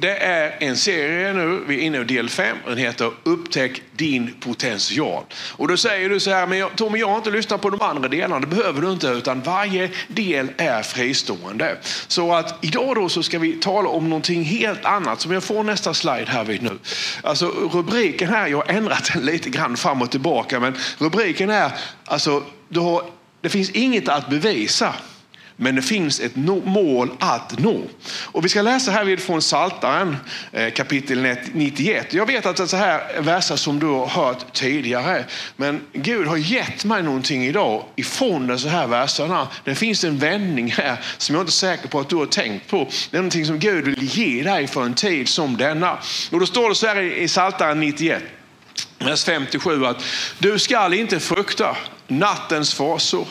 Det är en serie nu, vi är inne i del 5, den heter Upptäck din potential. Och då säger du så här, men jag, Tommy jag har inte lyssnat på de andra delarna, det behöver du inte, utan varje del är fristående. Så att idag då så ska vi tala om någonting helt annat, som jag får nästa slide här vid nu. Alltså rubriken här, jag har ändrat den lite grann fram och tillbaka, men rubriken är, alltså, du har, det finns inget att bevisa. Men det finns ett mål att nå. Och vi ska läsa här vid från Saltaren eh, kapitel 91. Jag vet att det är så här verser som du har hört tidigare. Men Gud har gett mig någonting idag ifrån de så här verserna. Det finns en vändning här som jag inte är säker på att du har tänkt på. Det är någonting som Gud vill ge dig för en tid som denna. Och då står det så här i Saltaren 91. Vers 57 att du skall inte frukta nattens fasor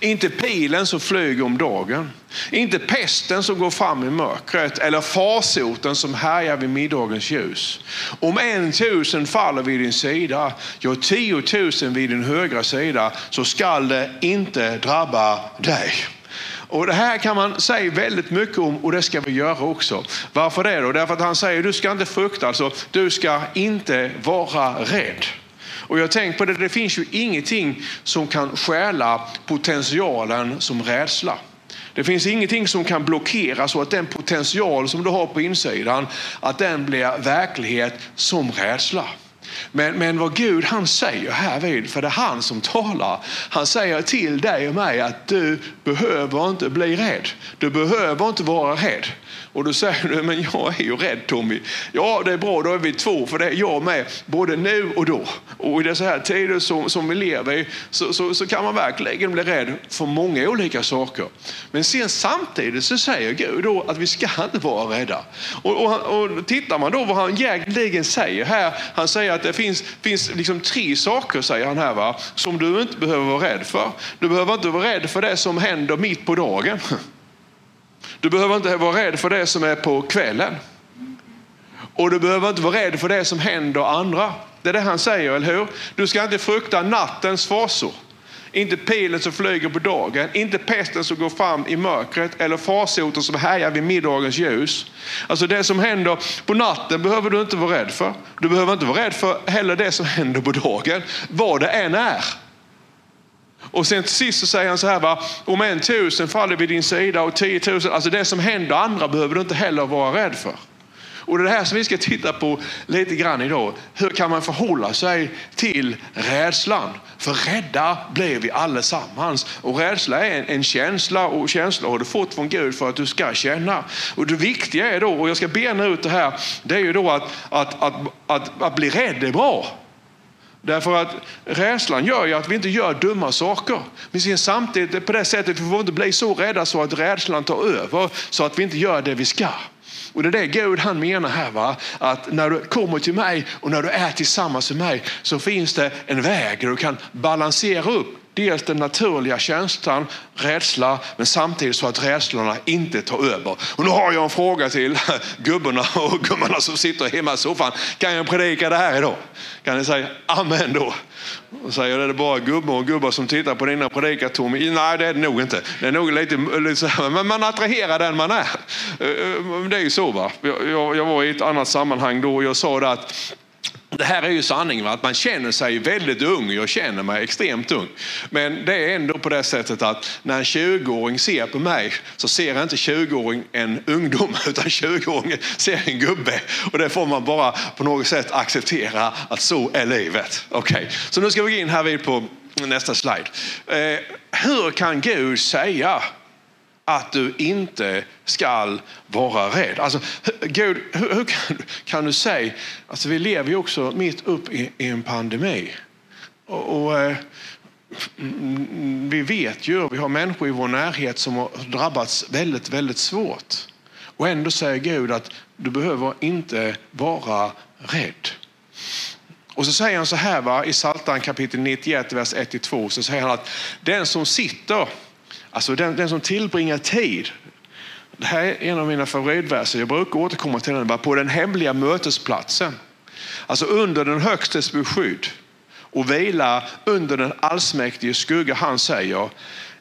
inte pilen som flyger om dagen. Inte pesten som går fram i mörkret eller farsoten som härjar vid middagens ljus. Om en tusen faller vid din sida, ja tiotusen vid din högra sida, så skall det inte drabba dig. Och Det här kan man säga väldigt mycket om och det ska vi göra också. Varför det då? Därför att han säger du ska inte frukta, alltså du ska inte vara rädd. Och jag tänker på det, det finns ju ingenting som kan stjäla potentialen som rädsla. Det finns ingenting som kan blockera så att den potential som du har på insidan, att den blir verklighet som rädsla. Men, men vad Gud han säger här vid, för det är han som talar. Han säger till dig och mig att du behöver inte bli rädd. Du behöver inte vara rädd. Och då säger du, men jag är ju rädd Tommy. Ja, det är bra, då är vi två, för det är jag med, både nu och då. Och i dessa här tider som, som vi lever i så, så, så, kan man verkligen bli rädd för många olika saker. Men sen samtidigt så säger Gud då att vi ska inte vara rädda. Och, och, och tittar man då vad han egentligen säger här, han säger att det finns, finns liksom tre saker, säger han här, va, som du inte behöver vara rädd för. Du behöver inte vara rädd för det som händer mitt på dagen. Du behöver inte vara rädd för det som är på kvällen. Och du behöver inte vara rädd för det som händer andra. Det är det han säger, eller hur? Du ska inte frukta nattens fasor. Inte pilen som flyger på dagen, inte pesten som går fram i mörkret eller farsoten som härjar vid middagens ljus. Alltså det som händer på natten behöver du inte vara rädd för. Du behöver inte vara rädd för heller det som händer på dagen, vad det än är. Och sen till sist så säger han så här, va? om en tusen faller vid din sida och tiotusen, alltså det som händer andra behöver du inte heller vara rädd för. Och det är det här som vi ska titta på lite grann idag. Hur kan man förhålla sig till rädslan? För rädda blir vi allesammans. Och rädsla är en, en känsla och känsla har du fått från Gud för att du ska känna. Och det viktiga är då, och jag ska bena ut det här, det är ju då att, att, att, att, att bli rädd är bra. Därför att rädslan gör ju att vi inte gör dumma saker. Men samtidigt på det sättet vi får inte bli så rädda så att rädslan tar över så att vi inte gör det vi ska. Och det är det Gud han menar här. Va? Att när du kommer till mig och när du är tillsammans med mig så finns det en väg där du kan balansera upp dels den naturliga känslan, rädsla, men samtidigt så att rädslorna inte tar över. Och nu har jag en fråga till gubbarna och gummorna som sitter hemma i soffan. Kan jag predika det här idag? Kan ni säga amen då? Och säger det bara gubbar och gubbar som tittar på dina predikar Tommy? Nej, det är det nog inte. Det är nog lite, lite men man attraherar den man är. Eh, eh, det är ju så. va. Jag, jag var i ett annat sammanhang då och jag sa det att det här är ju sanningen, att man känner sig väldigt ung. Jag känner mig extremt ung. Men det är ändå på det sättet att när en 20-åring ser på mig så ser inte 20-åring en ungdom utan 20-åringen ser en gubbe. Och det får man bara på något sätt acceptera att så är livet. Okej, okay. så nu ska vi gå in här vid på nästa slide. Eh, hur kan Gud säga att du inte skall vara rädd. Alltså, Gud, hur, hur kan, kan, du säga, alltså vi lever ju också mitt upp i, i en pandemi. Och, och eh, vi vet ju, vi har människor i vår närhet som har drabbats väldigt, väldigt svårt. Och ändå säger Gud att du behöver inte vara rädd. Och så säger han så här va, i Psaltaren kapitel 91, vers 1-2, så säger han att den som sitter Alltså den, den som tillbringar tid. Det här är en av mina favoritverser. Jag brukar återkomma till den. På den hemliga mötesplatsen. Alltså under den högstes beskydd och vila under den allsmäktige skugga. Han säger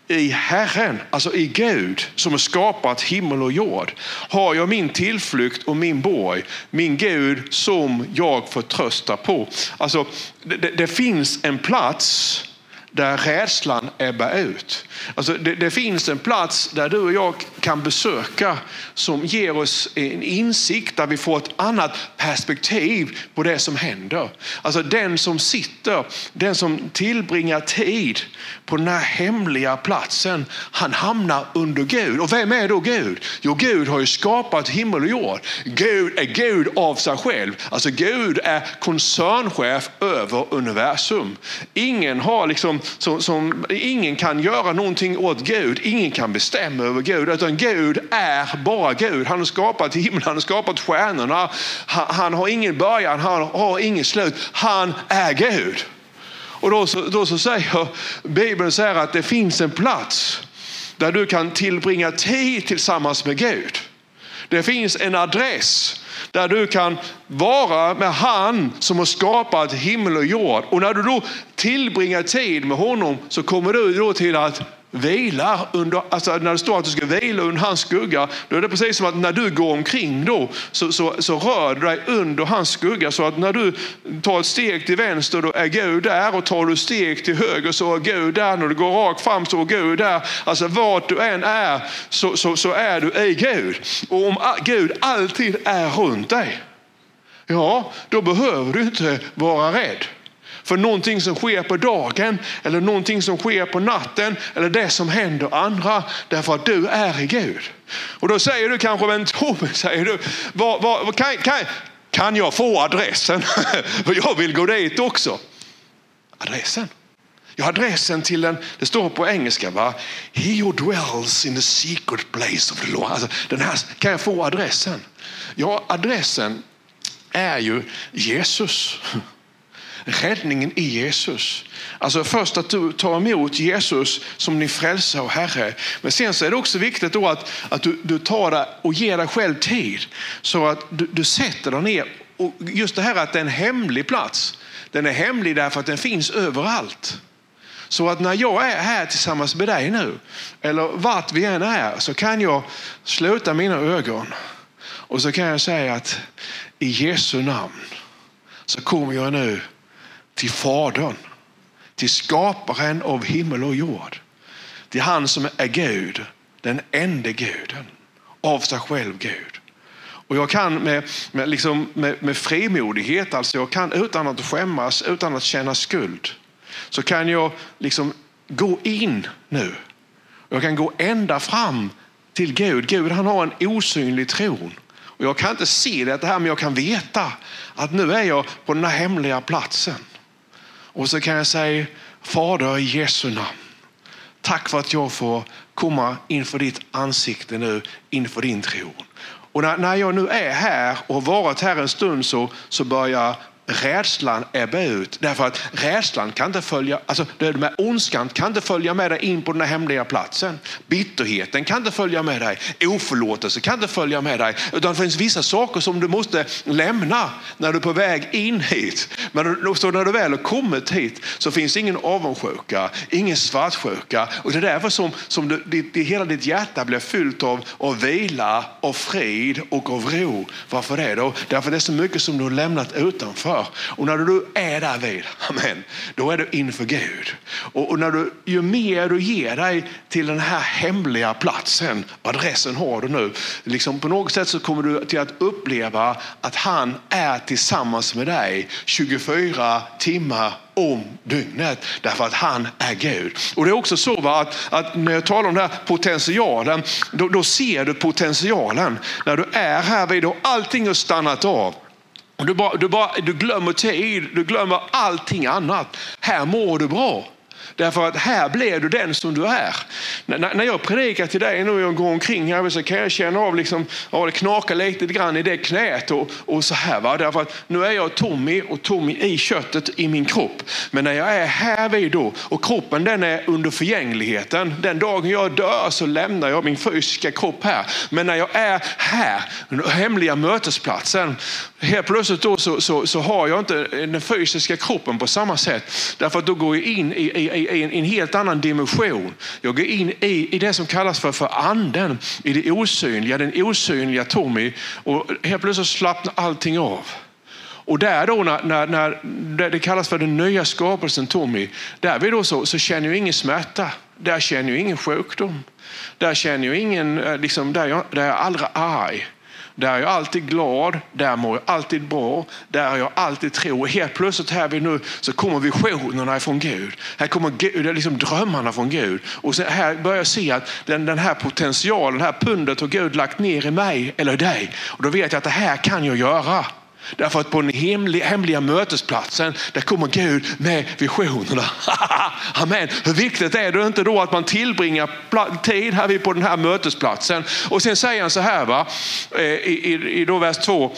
i Herren, alltså i Gud som har skapat himmel och jord, har jag min tillflykt och min borg, min Gud som jag förtröstar på. Alltså, det, det finns en plats där rädslan ebbar ut. Alltså det, det, finns en plats där du och jag kan besöka som ger oss en insikt där vi får ett annat perspektiv på det som händer. Alltså den som sitter, den som tillbringar tid på den här hemliga platsen, han hamnar under Gud. Och vem är då Gud? Jo, Gud har ju skapat himmel och jord. Gud är Gud av sig själv. Alltså Gud är koncernchef över universum. Ingen har liksom, som, som, ingen kan göra någonting någonting åt Gud. Ingen kan bestämma över Gud, utan Gud är bara Gud. Han har skapat himlen, han har skapat stjärnorna. Han, han har ingen början, han har ingen slut. Han är Gud. Och då så, då så säger Bibeln så att det finns en plats där du kan tillbringa tid tillsammans med Gud. Det finns en adress där du kan vara med han som har skapat himmel och jord. Och när du då tillbringar tid med honom så kommer du då till att vilar under, alltså när det står att du ska vila under hans skugga, då är det precis som att när du går omkring då så, så, så rör du dig under hans skugga. Så att när du tar ett steg till vänster då är Gud där och tar du steg till höger så är Gud där. När du går rakt fram så är Gud där. Alltså vart du än är så, så, så är du i Gud. Och om Gud alltid är runt dig, ja då behöver du inte vara rädd för någonting som sker på dagen eller någonting som sker på natten eller det som händer andra därför att du är i Gud. Och då säger du kanske, men Tobbe, säger du, vad, vad, kan, kan, kan jag få adressen? För jag vill gå dit också. Adressen? Ja, adressen till den, det står på engelska, va? He who dwells in the secret place of the Lord. Alltså, den här, kan jag få adressen? Ja, adressen är ju Jesus räddningen i Jesus. Alltså först att du tar emot Jesus som din frälsare och Herre. Men sen så är det också viktigt då att, att du, du tar det och ger dig själv tid. Så att du, du sätter dig ner. Och just det här att det är en hemlig plats. Den är hemlig därför att den finns överallt. Så att när jag är här tillsammans med dig nu, eller vart vi än är, så kan jag sluta mina ögon och så kan jag säga att i Jesu namn så kommer jag nu till Fadern, till skaparen av himmel och jord. Till han som är Gud, den enda guden, av sig själv Gud. Och jag kan med, med, liksom, med, med frimodighet, alltså jag kan utan att skämmas, utan att känna skuld, så kan jag liksom gå in nu. Jag kan gå ända fram till Gud. Gud han har en osynlig tron. Och jag kan inte se det här men jag kan veta att nu är jag på den här hemliga platsen. Och så kan jag säga Fader i Jesu namn. Tack för att jag får komma inför ditt ansikte nu, inför din tron. Och när, när jag nu är här och varit här en stund så, så börjar rädslan ebba ut. Därför att rädslan kan inte följa, alltså det med ondskan kan inte följa med dig in på den här hemliga platsen. Bitterheten kan inte följa med dig. Oförlåtelse kan inte följa med dig. Utan det finns vissa saker som du måste lämna när du är på väg in hit. Men så när du väl har kommit hit så finns ingen avundsjuka, ingen svartsjuka. Och det är därför som, som du, ditt, hela ditt hjärta blir fyllt av, av vila, av frid och av ro. Varför det då? Därför det är så mycket som du har lämnat utanför för. Och när du är där vid, amen, då är du inför Gud. Och, och, när du, ju mer du ger dig till den här hemliga platsen, adressen har du nu, liksom på något sätt så kommer du till att uppleva att han är tillsammans med dig 24 timmar om dygnet därför att han är Gud. Och det är också så va, att, att när jag talar om den här potentialen, då, då ser du potentialen när du är här vid och allting har stannat av. Du, bara, du, bara, du glömmer tid, du glömmer allting annat. Här mår du bra. Därför att här blir du den som du är. när jag predikar till dig nu och går omkring här så kan jag känna av liksom, ja, det knakar lite grann i det knät och, och så här. Va? Därför att nu är jag Tommy och Tommy i köttet i min kropp. Men när jag är här vid då och kroppen den är under förgängligheten. Den dagen jag dör så lämnar jag min fysiska kropp här. Men när jag är här, den hemliga mötesplatsen, helt plötsligt då så, så, så har jag inte den fysiska kroppen på samma sätt. Därför att då går jag in i, i i, i, en, i en helt annan dimension. Jag går in i, i det som kallas för, för anden, i det osynliga, den osynliga Tommy. Och helt plötsligt slappnar allting av. Och där då när, när, när det kallas för den nya skapelsen Tommy, där vi då så, så känner jag ingen smärta. Där känner jag ingen sjukdom. Där känner jag ingen, eh, liksom, där, jag, där är jag aldrig arg. Där är jag alltid glad, där mår jag alltid bra, där har jag alltid tro. Och helt plötsligt här vi nu så kommer visionerna från Gud. Här kommer Gud, liksom drömmarna från Gud. Och så här börjar jag se att den, den här potentialen, det här pundet har Gud lagt ner i mig eller dig. Och då vet jag att det här kan jag göra. Därför att på den hemliga, hemliga mötesplatsen, där kommer Gud med visionerna. Amen. Hur viktigt är det inte då att man tillbringar tid här på den här mötesplatsen? Och sen säger han så här va, eh, i, i, i då vers 2.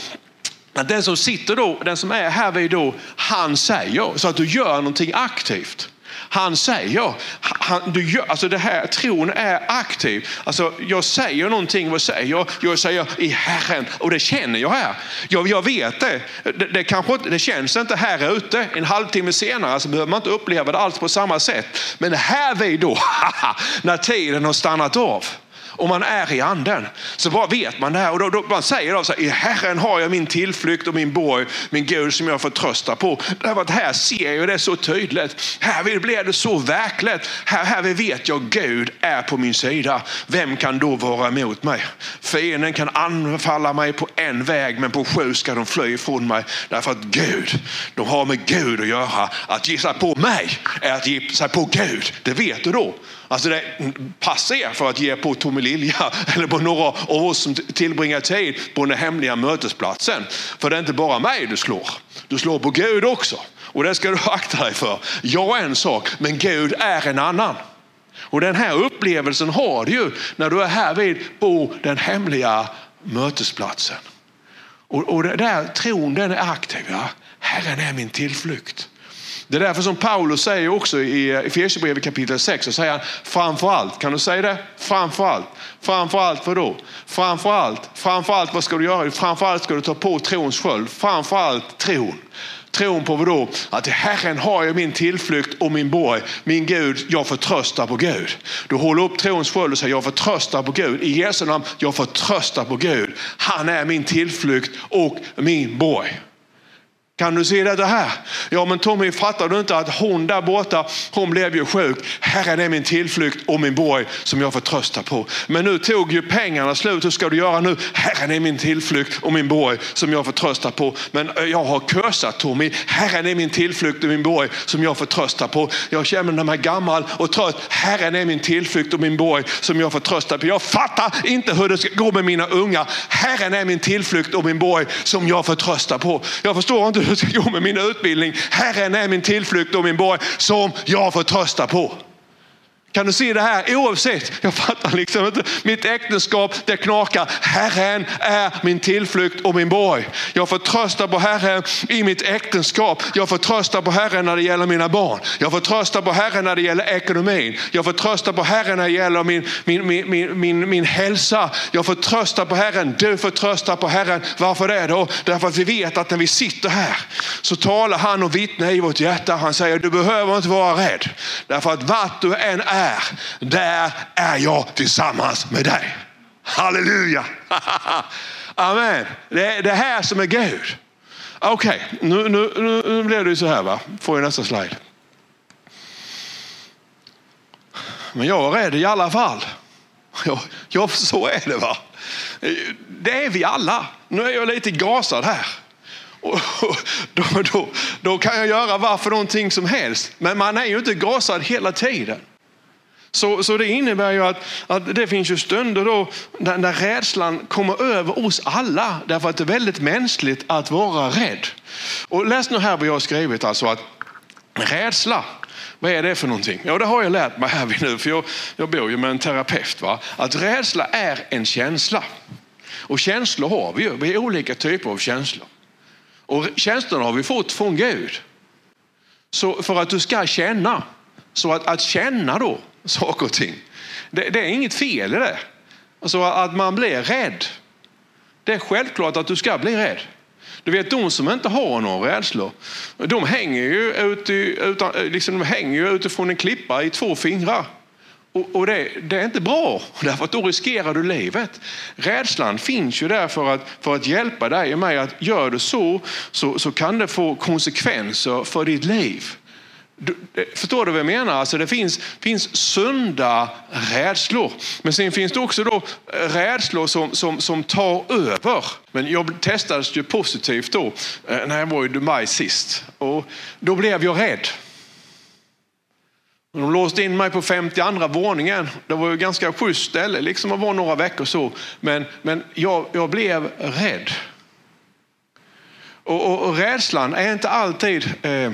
Att den som sitter då, den som är här vid då, han säger så att du gör någonting aktivt. Han säger, han, du gör, alltså det här, tron är aktiv. Alltså jag säger någonting, vad säger jag? Jag säger i Herren och det känner jag här. Jag, jag vet det. Det, det, kanske, det känns inte här ute. En halvtimme senare så behöver man inte uppleva det alls på samma sätt. Men här vi då, när tiden har stannat av och man är i anden så bara vet man det här. Och då, då man säger då så här, i Herren har jag min tillflykt och min borg, min Gud som jag får trösta på. Därför att här ser jag det så tydligt. Här blir det så verkligt. Här, här vet jag Gud är på min sida. Vem kan då vara emot mig? Fienden kan anfalla mig på en väg men på sju ska de fly ifrån mig. Därför att Gud, de har med Gud att göra. Att gissa på mig är att gissa på Gud. Det vet du då. Alltså det, passa er för att ge på Tommy Lilja eller på några av oss som tillbringar tid på den hemliga mötesplatsen. För det är inte bara mig du slår. Du slår på Gud också. Och det ska du akta dig för. Jag är en sak, men Gud är en annan. Och den här upplevelsen har du ju när du är här vid på den hemliga mötesplatsen. Och, och där tron den är aktiv. Ja? Herren är min tillflykt. Det är därför som Paulus säger också i eh, Efesierbrevet kapitel 6, så säger han framförallt, kan du säga det? Framför allt, vad då? Framför allt, vad ska du göra? Framför ska du ta på trons sköld, framför tron. Tron på vad då? Att i Herren har jag min tillflykt och min borg. Min Gud, jag förtröstar på Gud. Du håller upp trons sköld och säger jag förtröstar på Gud. I Jesu namn, jag förtröstar på Gud. Han är min tillflykt och min borg. Kan du se detta här? Ja men Tommy, fattar du inte att hon där borta, hon blev ju sjuk. Herren är min tillflykt och min borg som jag får trösta på. Men nu tog ju pengarna slut. Hur ska du göra nu? Herren är min tillflykt och min borg som jag får trösta på. Men eh, jag har kösat Tommy. Herren är min tillflykt och min borg som jag får trösta på. Jag känner mig gammal och trött. Herren är min tillflykt och min borg som jag får trösta på. Jag fattar inte hur det ska gå med mina unga. Herren är min tillflykt och min borg som jag får trösta på. Jag förstår inte hur ska gå med min utbildning. Herren är min tillflykt och min borg som jag får trösta på. Kan du se det här? Oavsett, jag fattar liksom inte. Mitt äktenskap, det knakar. Herren är min tillflykt och min borg. Jag får trösta på Herren i mitt äktenskap. Jag får trösta på Herren när det gäller mina barn. Jag får trösta på Herren när det gäller ekonomin. Jag får trösta på Herren när det gäller min, min, min, min, min, min hälsa. Jag får trösta på Herren. Du får trösta på Herren. Varför det då? Därför att vi vet att när vi sitter här så talar han och vittnar i vårt hjärta. Han säger du behöver inte vara rädd. Därför att vart du än är är, där är jag tillsammans med dig. Halleluja! Amen. Det är det här som är Gud. Okej, okay. nu, nu, nu, nu blir det så här. va. Får jag nästa slide. Men jag är rädd i alla fall. Ja, ja, så är det. va. Det är vi alla. Nu är jag lite gasad här. Och då, då, då kan jag göra varför någonting som helst. Men man är ju inte gasad hela tiden. Så, så det innebär ju att, att det finns ju stunder då när, när rädslan kommer över oss alla. Därför att det är väldigt mänskligt att vara rädd. Och läs nu här vad jag har skrivit. Alltså att rädsla, vad är det för någonting? Ja, det har jag lärt mig här nu, för jag, jag bor ju med en terapeut. Va? Att rädsla är en känsla. Och känslor har vi ju. Vi har olika typer av känslor. Och känslorna har vi fått från Gud. Så för att du ska känna, så att, att känna då, saker och ting. Det, det är inget fel i det. Alltså att man blir rädd. Det är självklart att du ska bli rädd. Du vet de som inte har några rädslor, de hänger ju, ut i, utan, liksom, de hänger ju utifrån en klippa i två fingrar. Och, och det, det, är inte bra, därför att då riskerar du livet. Rädslan finns ju där för att, för att hjälpa dig och mig att gör du så, så, så kan det få konsekvenser för ditt liv. Eh, förstår du vad jag menar? Alltså det finns, finns sunda rädslor. Men sen finns det också då eh, rädslor som, som, som tar över. Men jag testades ju positivt då eh, när jag var i Dubai sist. Och då blev jag rädd. De låste in mig på 52 våningen. Det var ju ganska schysst ställe liksom att vara några veckor så. Men, men jag, jag blev rädd. Och, och, och rädslan är inte alltid eh,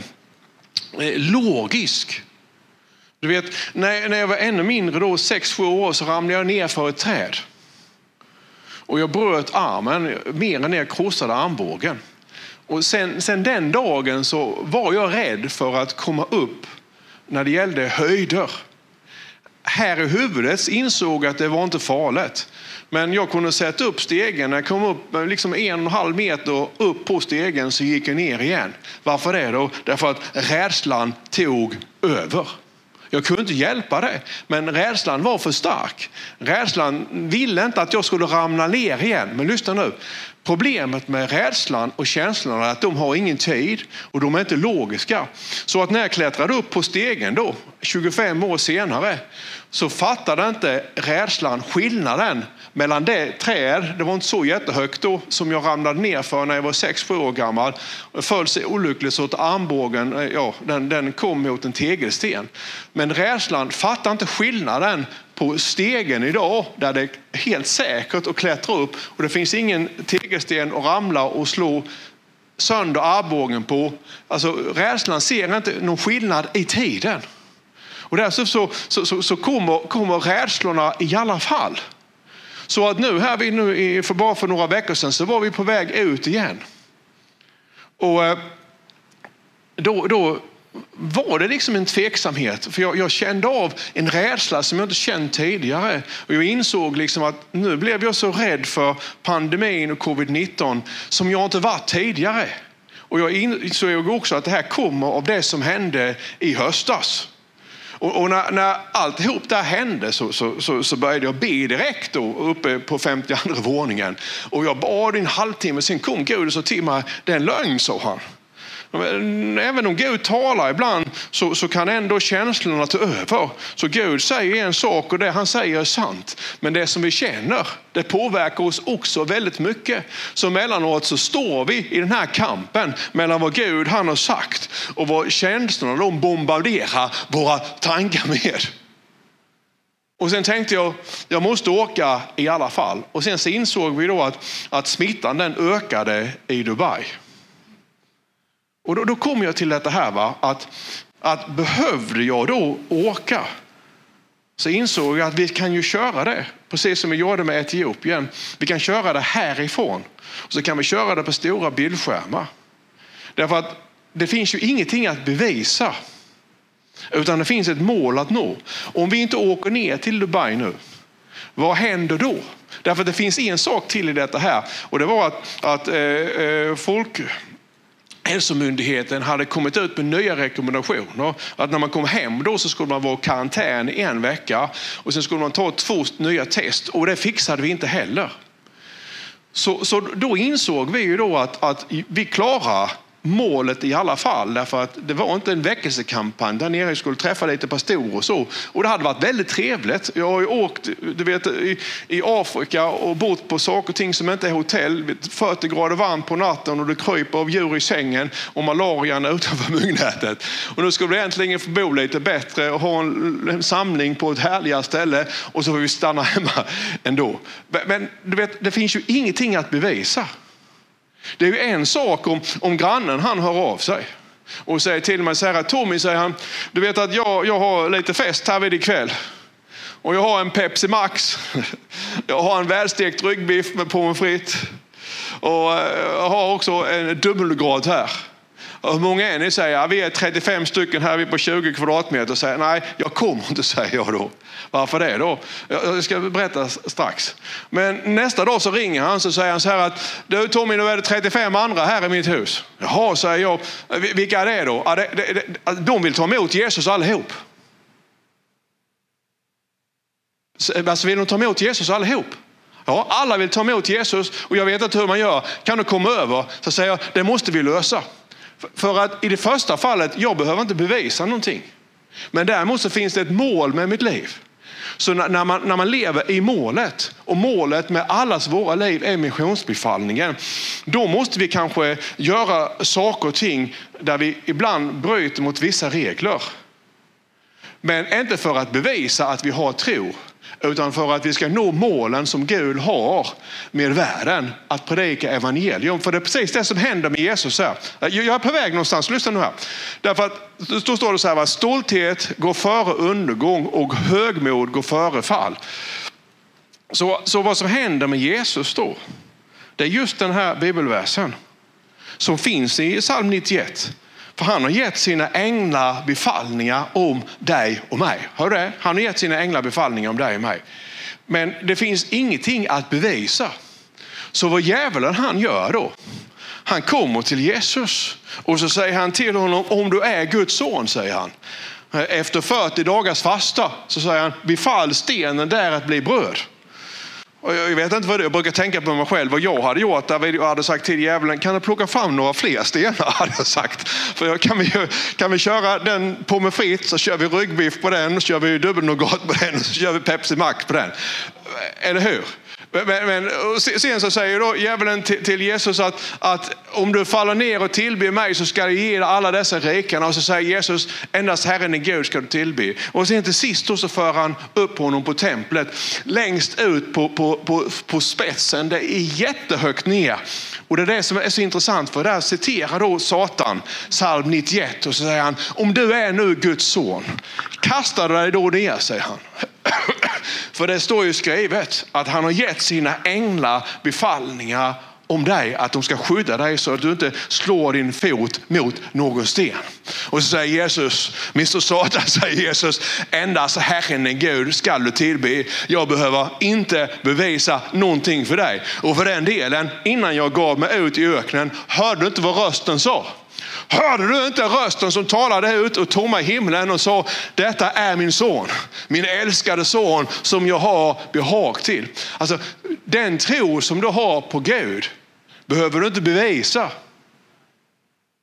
Eh, logisk. Du vet, när, när jag var ännu mindre, då, 6-7 år, så ramlade jag ner för ett träd. Och jag bröt armen, mer än jag krossade armbågen. Och sen, sen den dagen så var jag rädd för att komma upp när det gällde höjder. Här i huvudet insåg jag att det var inte farligt. Men jag kunde sätta upp stegen. När jag kom upp eh, liksom en och en halv meter upp på stegen så gick jag ner igen. Varför det då? Därför att rädslan tog över. Jag kunde inte hjälpa det, men rädslan var för stark. Rädslan ville inte att jag skulle ramla ner igen. Men lyssna nu, Problemet med rädslan och känslorna är att de har ingen tid och de är inte logiska. Så att när jag klättrade upp på stegen då, 25 år senare, så fattade inte rädslan skillnaden mellan det träd, det var inte så jättehögt då, som jag ramlade ner för när jag var 6-7 år gammal. Det föll sig olyckligt så att armbågen eh, ja, den, den kom mot en tegelsten. Men rädslan fattade inte skillnaden på stegen idag där det är helt säkert att klättra upp och det finns ingen tegelsten att ramla och slå sönder armbågen på. Alltså, rädslan ser inte någon skillnad i tiden. Och därför så, så, så, så kommer, kommer rädslorna i alla fall. Så att nu här vi nu för bara för några veckor sedan så var vi på väg ut igen. Och eh, då, då var det liksom en tveksamhet. För jag, jag, kände av en rädsla som jag inte känt tidigare. Och jag insåg liksom att nu blev jag så rädd för pandemin och covid-19 som jag inte varit tidigare. Och jag insåg också att det här kommer av det som hände i höstas. Och, och när, när alltihop det här hände så, så, så, så, började jag be direkt då, uppe på 52 våningen. Och jag bad i en halvtimme, sen kom Gud och sa till mig, det är en lögn, sa han. Även om Gud talar ibland så, så kan ändå känslorna ta över. Så Gud säger en sak och det han säger är sant. Men det som vi känner, det påverkar oss också väldigt mycket. Så mellanåt så står vi i den här kampen mellan vad Gud han har sagt och vad känslorna de bombarderar våra tankar med. Och sen tänkte jag, jag måste åka i alla fall. Och sen så insåg vi då att, att smittan den ökade i Dubai. Och då, då kommer jag till detta här, va? Att, att behövde jag då åka så insåg jag att vi kan ju köra det, precis som vi gjorde med Etiopien. Vi kan köra det härifrån och så kan vi köra det på stora bildskärmar. Därför att det finns ju ingenting att bevisa, utan det finns ett mål att nå. Om vi inte åker ner till Dubai nu, vad händer då? Därför att det finns en sak till i detta här och det var att, att eh, eh folk Hälsomyndigheten hade kommit ut med nya rekommendationer. Att när man kom hem då så skulle man vara i karantän i en vecka och sen skulle man ta två nya test och det fixade vi inte heller. Så, så då insåg vi ju då att, att vi klarar målet i alla fall. Därför att det var inte en väckelsekampanj där nere. Jag skulle träffa lite pastorer och så. Och det hade varit väldigt trevligt. Jag har ju åkt du vet, i, i Afrika och bott på saker och ting som inte är hotell. 40 grader varmt på natten och det kryper av djur i sängen och malarian utanför myggnätet. Och nu skulle vi äntligen få bo lite bättre och ha en, en samling på ett härligare ställe och så får vi stanna hemma ändå. Men du vet, det finns ju ingenting att bevisa. Det är ju en sak om, om grannen han hör av sig och säger till mig så här, Tommy säger han, du vet att jag, jag har lite fest här vid ikväll. Och jag har en Pepsi Max. Jag har en välstekt ryggbiff med pommes frites. Och eh, jag har också en dubbelgrad här. Och hur många är ni säger, jag, vi är 35 stycken här, vi är på 20 kvadratmeter. Säger, nej, jag kommer inte säger jag då. Varför det då? Jag ska berätta strax. Men nästa dag så ringer han så säger han så här att du Tommy, nu är det 35 andra här i mitt hus. Jaha, säger jag. Vilka är det då? Ja, det, det, det, alltså, de vill ta emot Jesus allihop. Alltså vill de ta emot Jesus allihop? Ja, alla vill ta emot Jesus och jag vet inte hur man gör. Kan du komma över? Så säger jag, det måste vi lösa. För att i det första fallet, jag behöver inte bevisa någonting. Men däremot så finns det ett mål med mitt liv. Så när man, när man lever i målet och målet med allas våra liv är missionsbefallningen. Då måste vi kanske göra saker och ting där vi ibland bryter mot vissa regler. Men inte för att bevisa att vi har tro utan för att vi ska nå målen som Gud har med världen, att predika evangelium. För det är precis det som händer med Jesus här. Jag är på väg någonstans, lyssna nu här. Därför att då står det så här, stolthet går före undergång och högmod går före fall. Så, så vad som händer med Jesus då, det är just den här bibelversen som finns i psalm 91. För han har gett sina änglar befallningar om dig och mig. Hör det? Han har gett sina änglar befallningar om dig och mig. Men det finns ingenting att bevisa. Så vad djävulen han gör då? Han kommer till Jesus och så säger han till honom, om du är Guds son, säger han. Efter 40 dagars fasta så säger han, befall stenen där att bli bröd. Och jag vet inte vad det är, jag brukar tänka på mig själv vad jag hade gjort. Där jag hade sagt till djävulen, kan du plocka fram några fler stenar? Hade jag sagt. För kan vi, kan vi köra den pommes frites så kör vi ryggbiff på den, så kör vi dubbelnougat på den så kör vi Pepsi Max på den. Eller hur? Men, men, sen så säger då djävulen till, till Jesus att, att om du faller ner och tillber mig så ska jag ge dig alla dessa rikarna. Och så säger Jesus, endast Herren är Gud ska du tillbe. Och sen till sist då så för han upp honom på templet längst ut på, på, på, på spetsen. Det är jättehögt ner. Och det är det som är så intressant för där citerar då Satan psalm 91 och så säger han, om du är nu Guds son, kasta dig då ner, säger han. För det står ju skrivet att han har gett sina änglar befallningar om dig, att de ska skydda dig så att du inte slår din fot mot någon sten. Och så säger Jesus, Mr Satan säger Jesus, endast Herren är Gud ska du tillbe. Jag behöver inte bevisa någonting för dig. Och för den delen, innan jag gav mig ut i öknen, hörde du inte vad rösten sa? Hörde du inte rösten som talade ut och tomma himlen och sa detta är min son, min älskade son som jag har behag till. Alltså den tro som du har på Gud behöver du inte bevisa.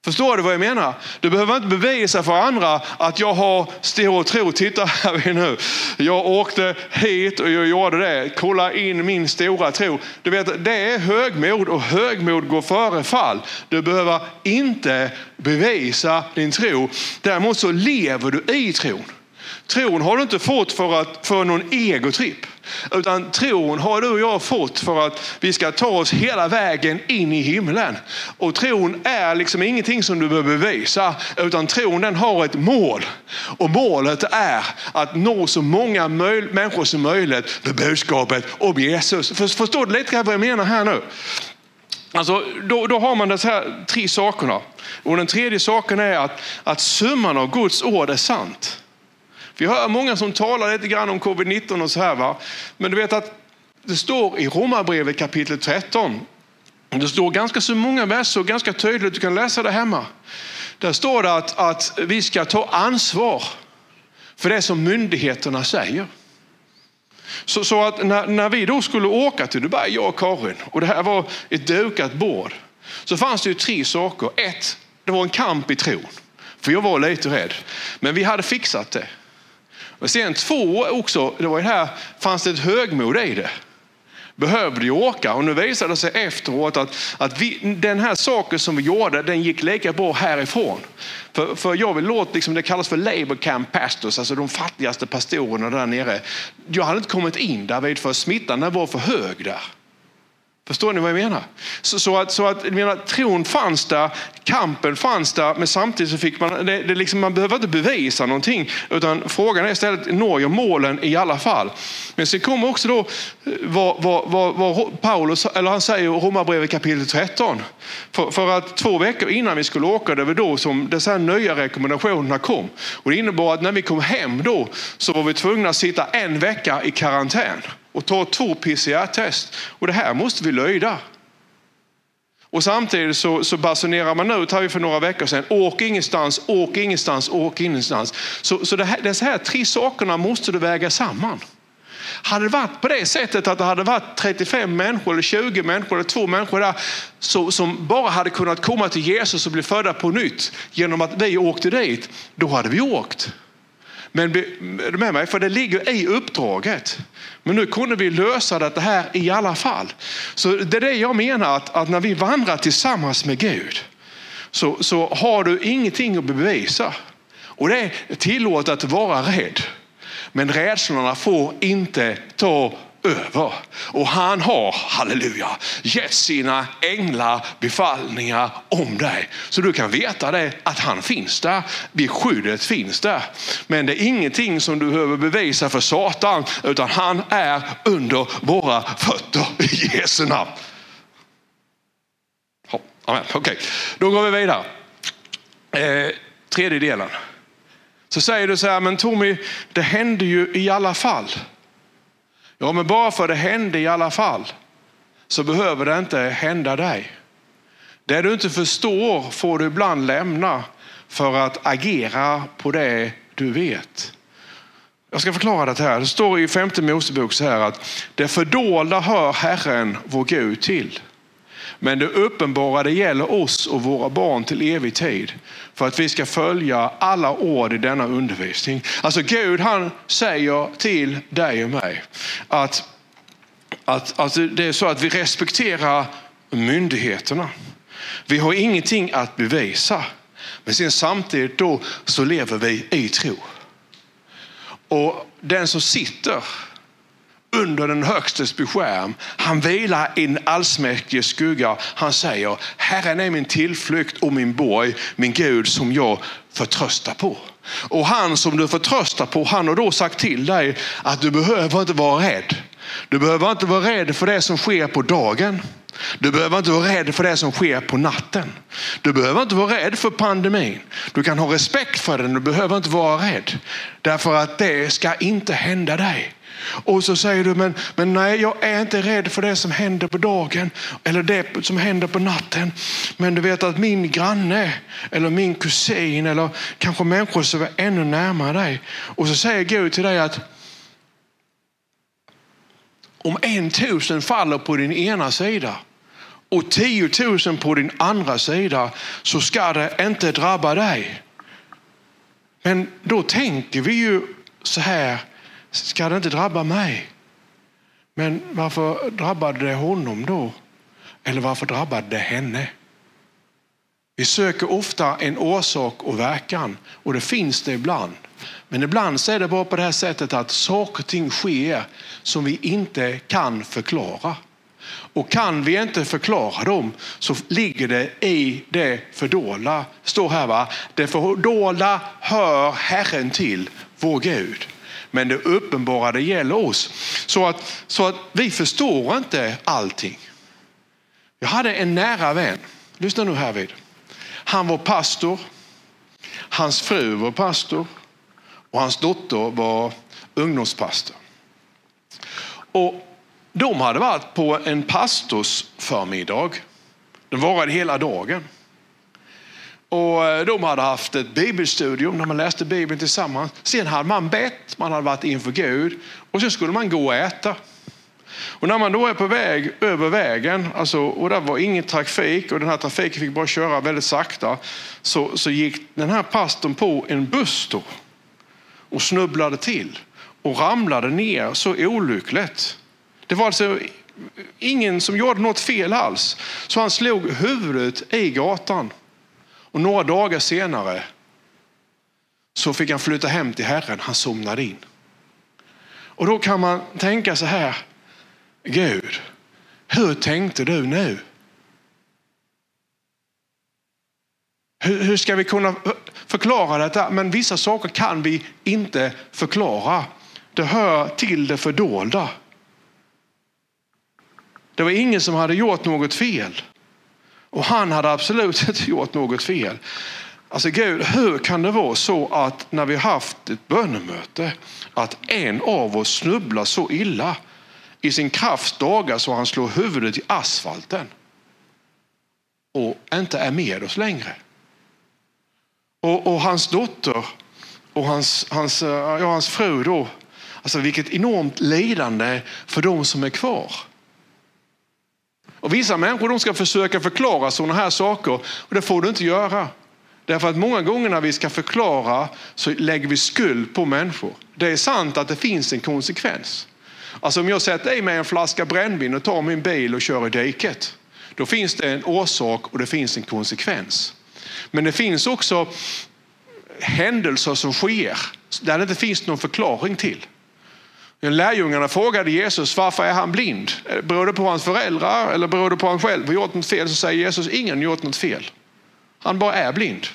Förstår du vad jag menar? Du behöver inte bevisa för andra att jag har stor tro. Titta här nu. Jag åkte hit och jag gjorde det. Kolla in min stora tro. Du vet, det är högmod och högmod går före fall. Du behöver inte bevisa din tro. Däremot så lever du i tron. Tron har du inte fått för, att, för någon egotripp. Utan tron har du och jag fått för att vi ska ta oss hela vägen in i himlen. Och tron är liksom ingenting som du behöver bevisa. Utan tron den har ett mål. Och målet är att nå så många människor som möjligt med budskapet om Jesus. Förstår du lite vad jag menar här nu? Alltså, då, då har man de här tre sakerna. Och den tredje saken är att, att summan av Guds ord är sant. Vi hör många som talar lite grann om covid-19 och så här. Va? Men du vet att det står i Romarbrevet kapitel 13. Det står ganska så många verser, ganska tydligt, du kan läsa det hemma. Där står det att, att vi ska ta ansvar för det som myndigheterna säger. Så, så att när, när, vi då skulle åka till Dubai, jag och Karin, och det här var ett dukat bord, så fanns det ju tre saker. Ett, det var en kamp i tron. För jag var lite rädd. Men vi hade fixat det. Och sen två också, det var ju här, fanns det ett högmod i det. Behövde ju åka och nu visade det sig efteråt att, att vi, den här saken som vi gjorde, den gick lika bra härifrån. För, för jag vill låta, liksom, det kallas för Labour Camp Pastors, alltså de fattigaste pastorerna där nere. Jag hade inte kommit in där vid för smittan var för hög där. Förstår ni vad jag menar? Så, så att, så att jag menar, tron fanns där, kampen fanns där, men samtidigt så fick man, det, det liksom, man behöver inte bevisa någonting. Utan frågan är istället, når jag målen i alla fall? Men sen kommer också då eh, vad, vad, vad, vad Paulus, eller han säger i Romarbrevet kapitel 13. För, för, att två veckor innan vi skulle åka, det var då som dessa nya rekommendationerna kom. Och det innebar att när vi kom hem då så var vi tvungna att sitta en vecka i karantän och ta två PCR-test. Och det här måste vi löjda. Och samtidigt så, så basunerar man ut här för några veckor sedan, åk ingenstans, åk ingenstans, åk ingenstans. Så, så det här, dessa här tre sakerna måste du väga samman. Hade det varit på det sättet att det hade varit 35 människor, eller 20 människor eller två människor där så, som bara hade kunnat komma till Jesus och bli födda på nytt genom att vi åkte dit, då hade vi åkt. Men med mig, för det ligger i uppdraget. Men nu kunde vi lösa det här i alla fall. Så det är det jag menar, att, att när vi vandrar tillsammans med Gud så, så har du ingenting att bevisa. Och det är tillåtet att vara rädd. Men rädslorna får inte ta över. Och han har, halleluja, gett sina änglar befallningar om dig. Så du kan veta det, att han finns där, Det skyddet finns där. Men det är ingenting som du behöver bevisa för Satan, utan han är under våra fötter i Jesu namn. Okej, okay. då går vi vidare. Eh, tredje delen. Så säger du så här, men Tommy, det hände ju i alla fall. Ja, men bara för det hände i alla fall så behöver det inte hända dig. Det du inte förstår får du ibland lämna för att agera på det du vet. Jag ska förklara det här. Det står i femte Mosebok så här att det fördolda hör Herren vår Gud till. Men det uppenbara det gäller oss och våra barn till evig tid. För att vi ska följa alla ord i denna undervisning. Alltså Gud han säger till dig och mig att, att, att det är så att vi respekterar myndigheterna. Vi har ingenting att bevisa. Men sen samtidigt då så lever vi i tro. Och den som sitter under den högstes beskärm. Han vilar i en allsmäktig skugga. Han säger, Herren är min tillflykt och min borg, min Gud som jag förtröstar på. Och han som du förtröstar på, han har då sagt till dig att du behöver inte vara rädd. Du behöver inte vara rädd för det som sker på dagen. Du behöver inte vara rädd för det som sker på natten. Du behöver inte vara rädd för pandemin. Du kan ha respekt för den, du behöver inte vara rädd. Därför att det ska inte hända dig. Och så säger du, men, men nej, jag är inte rädd för det som händer på dagen eller det som händer på natten. Men du vet att min granne eller min kusin eller kanske människor som är ännu närmare dig. Och så säger Gud till dig att om en tusen faller på din ena sida och tiotusen på din andra sida så ska det inte drabba dig. Men då tänker vi ju så här ska det inte drabba mig. Men varför drabbade det honom då? Eller varför drabbade det henne? Vi söker ofta en orsak och verkan och det finns det ibland. Men ibland så är det bara på det här sättet att saker och ting sker som vi inte kan förklara. Och kan vi inte förklara dem så ligger det i det fördolda. står här va, det fördolda hör Herren till, vår Gud men det uppenbara det gäller oss. Så att, så att vi förstår inte allting. Jag hade en nära vän, lyssna nu här vid. Han var pastor, hans fru var pastor och hans dotter var ungdomspastor. Och de hade varit på en pastorsförmiddag. Den varade hela dagen. Och eh, de hade haft ett bibelstudium när man läste Bibeln tillsammans. Sen hade man bett, man hade varit inför Gud och sen skulle man gå och äta. Och när man då är på väg över vägen, alltså, och det var ingen trafik och den här trafiken fick bara köra väldigt sakta, så, så gick den här pastorn på en buss då och snubblade till och ramlade ner så olyckligt. Det var alltså ingen som gjorde något fel alls. Så han slog huvudet i gatan. Och några dagar senare så fick han flytta hem till Herren. Han somnade in. Och då kan man tänka så här. Gud, hur tänkte du nu? Hur, hur ska vi kunna förklara detta? Men vissa saker kan vi inte förklara. Det hör till det fördolda. Det var ingen som hade gjort något fel. Och han hade absolut inte gjort något fel. Alltså Gud, hur kan det vara så att när vi haft ett bönemöte att en av oss snubblar så illa i sin krafts dagar så han slår huvudet i asfalten och inte är med oss längre. Och, och hans dotter och hans, hans, eh, ja, hans fru då, alltså vilket enormt lidande för de som är kvar. Och vissa människor de ska försöka förklara sådana här saker och det får du inte göra. Därför att många gånger när vi ska förklara så lägger vi skuld på människor. Det är sant att det finns en konsekvens. Alltså om jag sätter i mig en flaska brännvin och tar min bil och kör i diket. Då finns det en orsak och det finns en konsekvens. Men det finns också händelser som sker där det inte finns någon förklaring till. Lärjungarna frågade Jesus varför är han blind? Beror det på hans föräldrar eller beror det på han själv har gjort något fel? Så säger Jesus ingen har gjort något fel. Han bara är blind.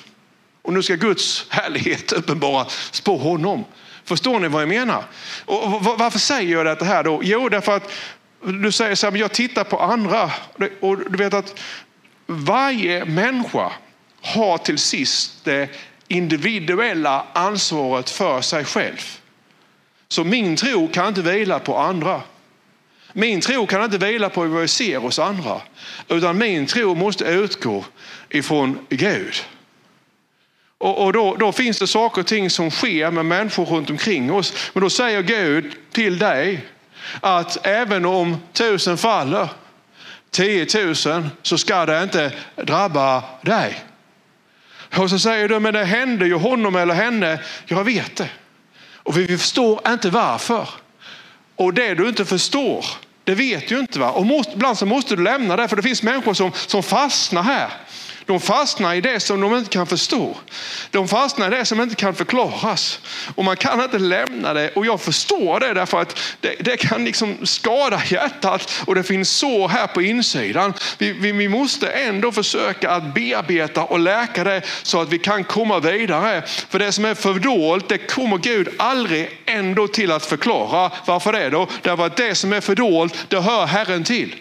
Och nu ska Guds härlighet uppenbaras på honom. Förstår ni vad jag menar? Och varför säger jag det här då? Jo, därför att du säger så här, jag tittar på andra. Och du vet att varje människa har till sist det individuella ansvaret för sig själv. Så min tro kan inte vila på andra. Min tro kan inte vila på vad jag ser hos andra. Utan min tro måste utgå ifrån Gud. Och, och då, då, finns det saker och ting som sker med människor runt omkring oss. Men då säger Gud till dig att även om tusen faller, tiotusen, så ska det inte drabba dig. Och så säger du, men det hände ju honom eller henne. Jag vet det. Och vi förstår inte varför. Och det du inte förstår, det vet du inte. Va? Och måste, ibland så måste du lämna det, för det finns människor som, som fastnar här. De fastnar i det som de inte kan förstå. De fastnar i det som inte kan förklaras. Och man kan inte lämna det. Och jag förstår det därför att det, det kan liksom skada hjärtat och det finns så här på insidan. Vi, vi, vi, måste ändå försöka att bearbeta och läka det så att vi kan komma vidare. För det som är fördolt, det kommer Gud aldrig ändå till att förklara. Varför det då? Därför att det som är fördolt, det hör Herren till.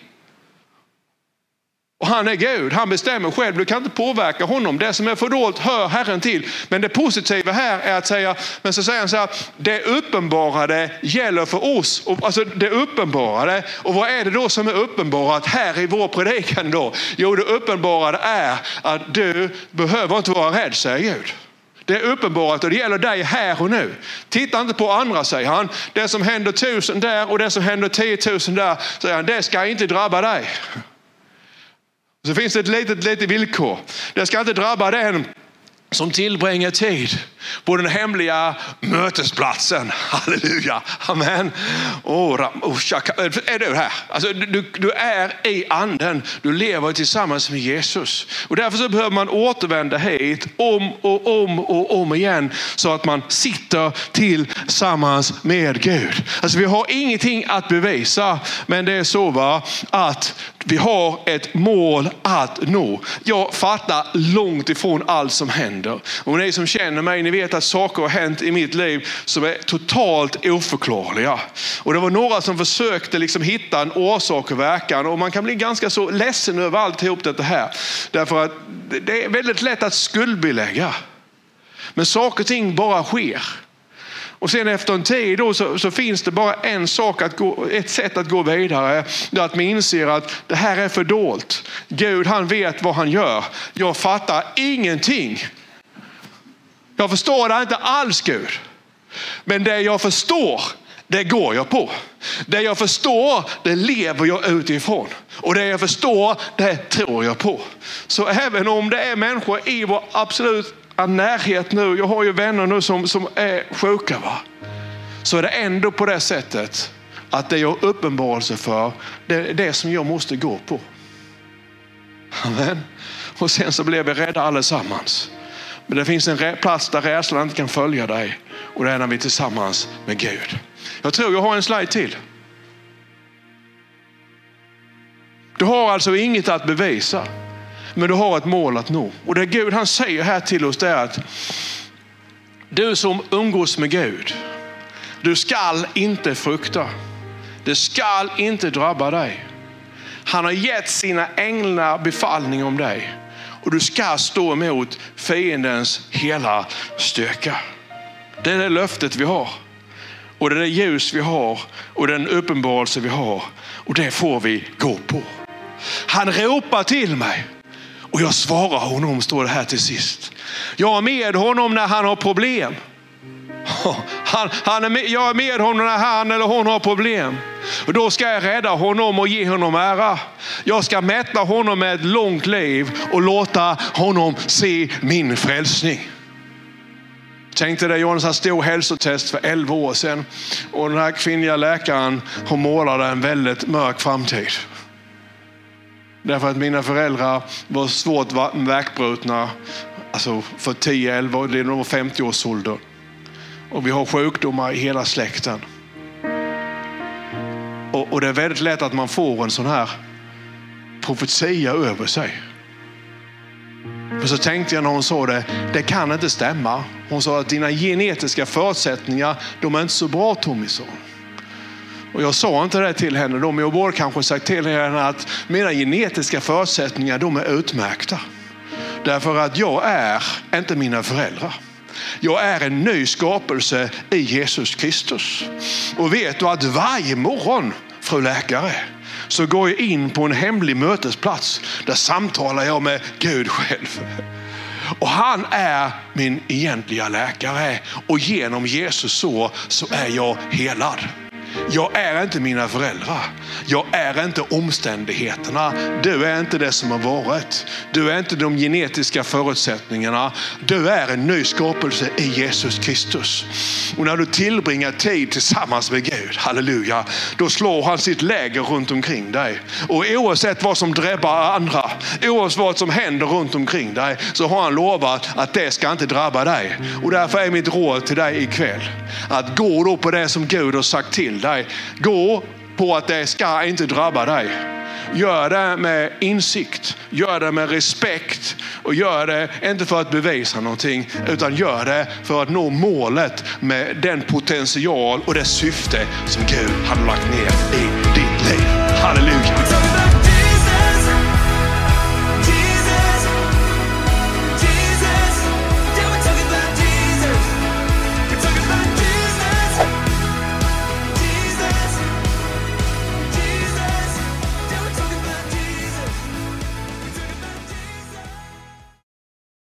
Och han är Gud, han bestämmer själv. Du kan inte påverka honom. Det som är fördolt hör Herren till. Men det positiva här är att säga, men så säger han så här, det uppenbarade gäller för oss. Alltså det uppenbarade. Och vad är det då som är uppenbarat här i vår predikan då? Jo, det uppenbarade är att du behöver inte vara rädd, säger Gud. Det är uppenbarat och det gäller dig här och nu. Titta inte på andra, säger han. Det som händer tusen där och det som händer tiotusen där, säger han, det ska inte drabba dig. Så finns det ett litet, litet villkor. Det ska inte drabba den som tillbringar tid på den hemliga mötesplatsen. Halleluja, amen. Oh, är du här? Alltså, du, du, är i anden, du lever tillsammans med Jesus. Och därför så behöver man återvända hit om och om och om igen så att man sitter tillsammans med Gud. Alltså, vi har ingenting att bevisa, men det är så va, att vi har ett mål att nå. Jag fattar långt ifrån allt som händer. Och ni som känner mig, ni vet att saker har hänt i mitt liv som är totalt oförklarliga. Och det var några som försökte liksom hitta en orsak och verkan och man kan bli ganska så ledsen över alltihop det här. Därför att det är väldigt lätt att skuldbelägga. Men saker och ting bara sker. Och sen efter en tid då så, så, finns det bara en sak att gå, ett sätt att gå vidare. Det är att man inser att det här är för dolt. Gud han vet vad han gör. Jag fattar ingenting. Jag förstår det inte alls Gud. Men det jag förstår, det går jag på. Det jag förstår, det lever jag utifrån. Och det jag förstår, det tror jag på. Så även om det är människor i vår absolut närhet nu, jag har ju vänner nu som, som är sjuka, va? så är det ändå på det sättet att det jag uppenbarelse för, det är det som jag måste gå på. Amen. Och sen så blev vi rädda allesammans. Men det finns en plats där rädslan inte kan följa dig och det är när vi är tillsammans med Gud. Jag tror jag har en slide till. Du har alltså inget att bevisa, men du har ett mål att nå. Och det Gud han säger här till oss är att du som umgås med Gud, du skall inte frukta. Det skall inte drabba dig. Han har gett sina änglar befallning om dig. Och du ska stå emot fiendens hela styrka. Det är det löftet vi har. Och det är det ljus vi har och den uppenbarelse vi har. Och det får vi gå på. Han ropar till mig och jag svarar honom, står det här till sist. Jag är med honom när han har problem. Han, han är med, jag är med honom när han eller hon har problem. Och då ska jag rädda honom och ge honom ära. Jag ska mätta honom med ett långt liv och låta honom se min frälsning. Tänkte dig det, han en stor hälsotest för 11 år sedan. Och den här kvinnliga läkaren hon målade en väldigt mörk framtid. Därför att mina föräldrar var svårt värkbrutna alltså för 10-11 de var 50 års ålder. Och vi har sjukdomar i hela släkten. Och, och det är väldigt lätt att man får en sån här profetia över sig. Men så tänkte jag när hon sa det, det kan inte stämma. Hon sa att dina genetiska förutsättningar, de är inte så bra Tommy sa. Och jag sa inte det till henne då, men jag borde kanske sagt till henne att mina genetiska förutsättningar, de är utmärkta. Därför att jag är inte mina föräldrar. Jag är en ny skapelse i Jesus Kristus. Och vet du att varje morgon, fru läkare, så går jag in på en hemlig mötesplats. Där samtalar jag med Gud själv. Och han är min egentliga läkare och genom Jesus så, så är jag helad. Jag är inte mina föräldrar. Jag är inte omständigheterna. Du är inte det som har varit. Du är inte de genetiska förutsättningarna. Du är en ny skapelse i Jesus Kristus. Och när du tillbringar tid tillsammans med Gud, halleluja, då slår han sitt läger runt omkring dig. Och oavsett vad som drabbar andra, oavsett vad som händer runt omkring dig, så har han lovat att det ska inte drabba dig. Och därför är mitt råd till dig ikväll, att gå då på det som Gud har sagt till dig. Gå på att det ska inte drabba dig. Gör det med insikt, gör det med respekt och gör det inte för att bevisa någonting utan gör det för att nå målet med den potential och det syfte som Gud har lagt ner i ditt liv. Halleluja!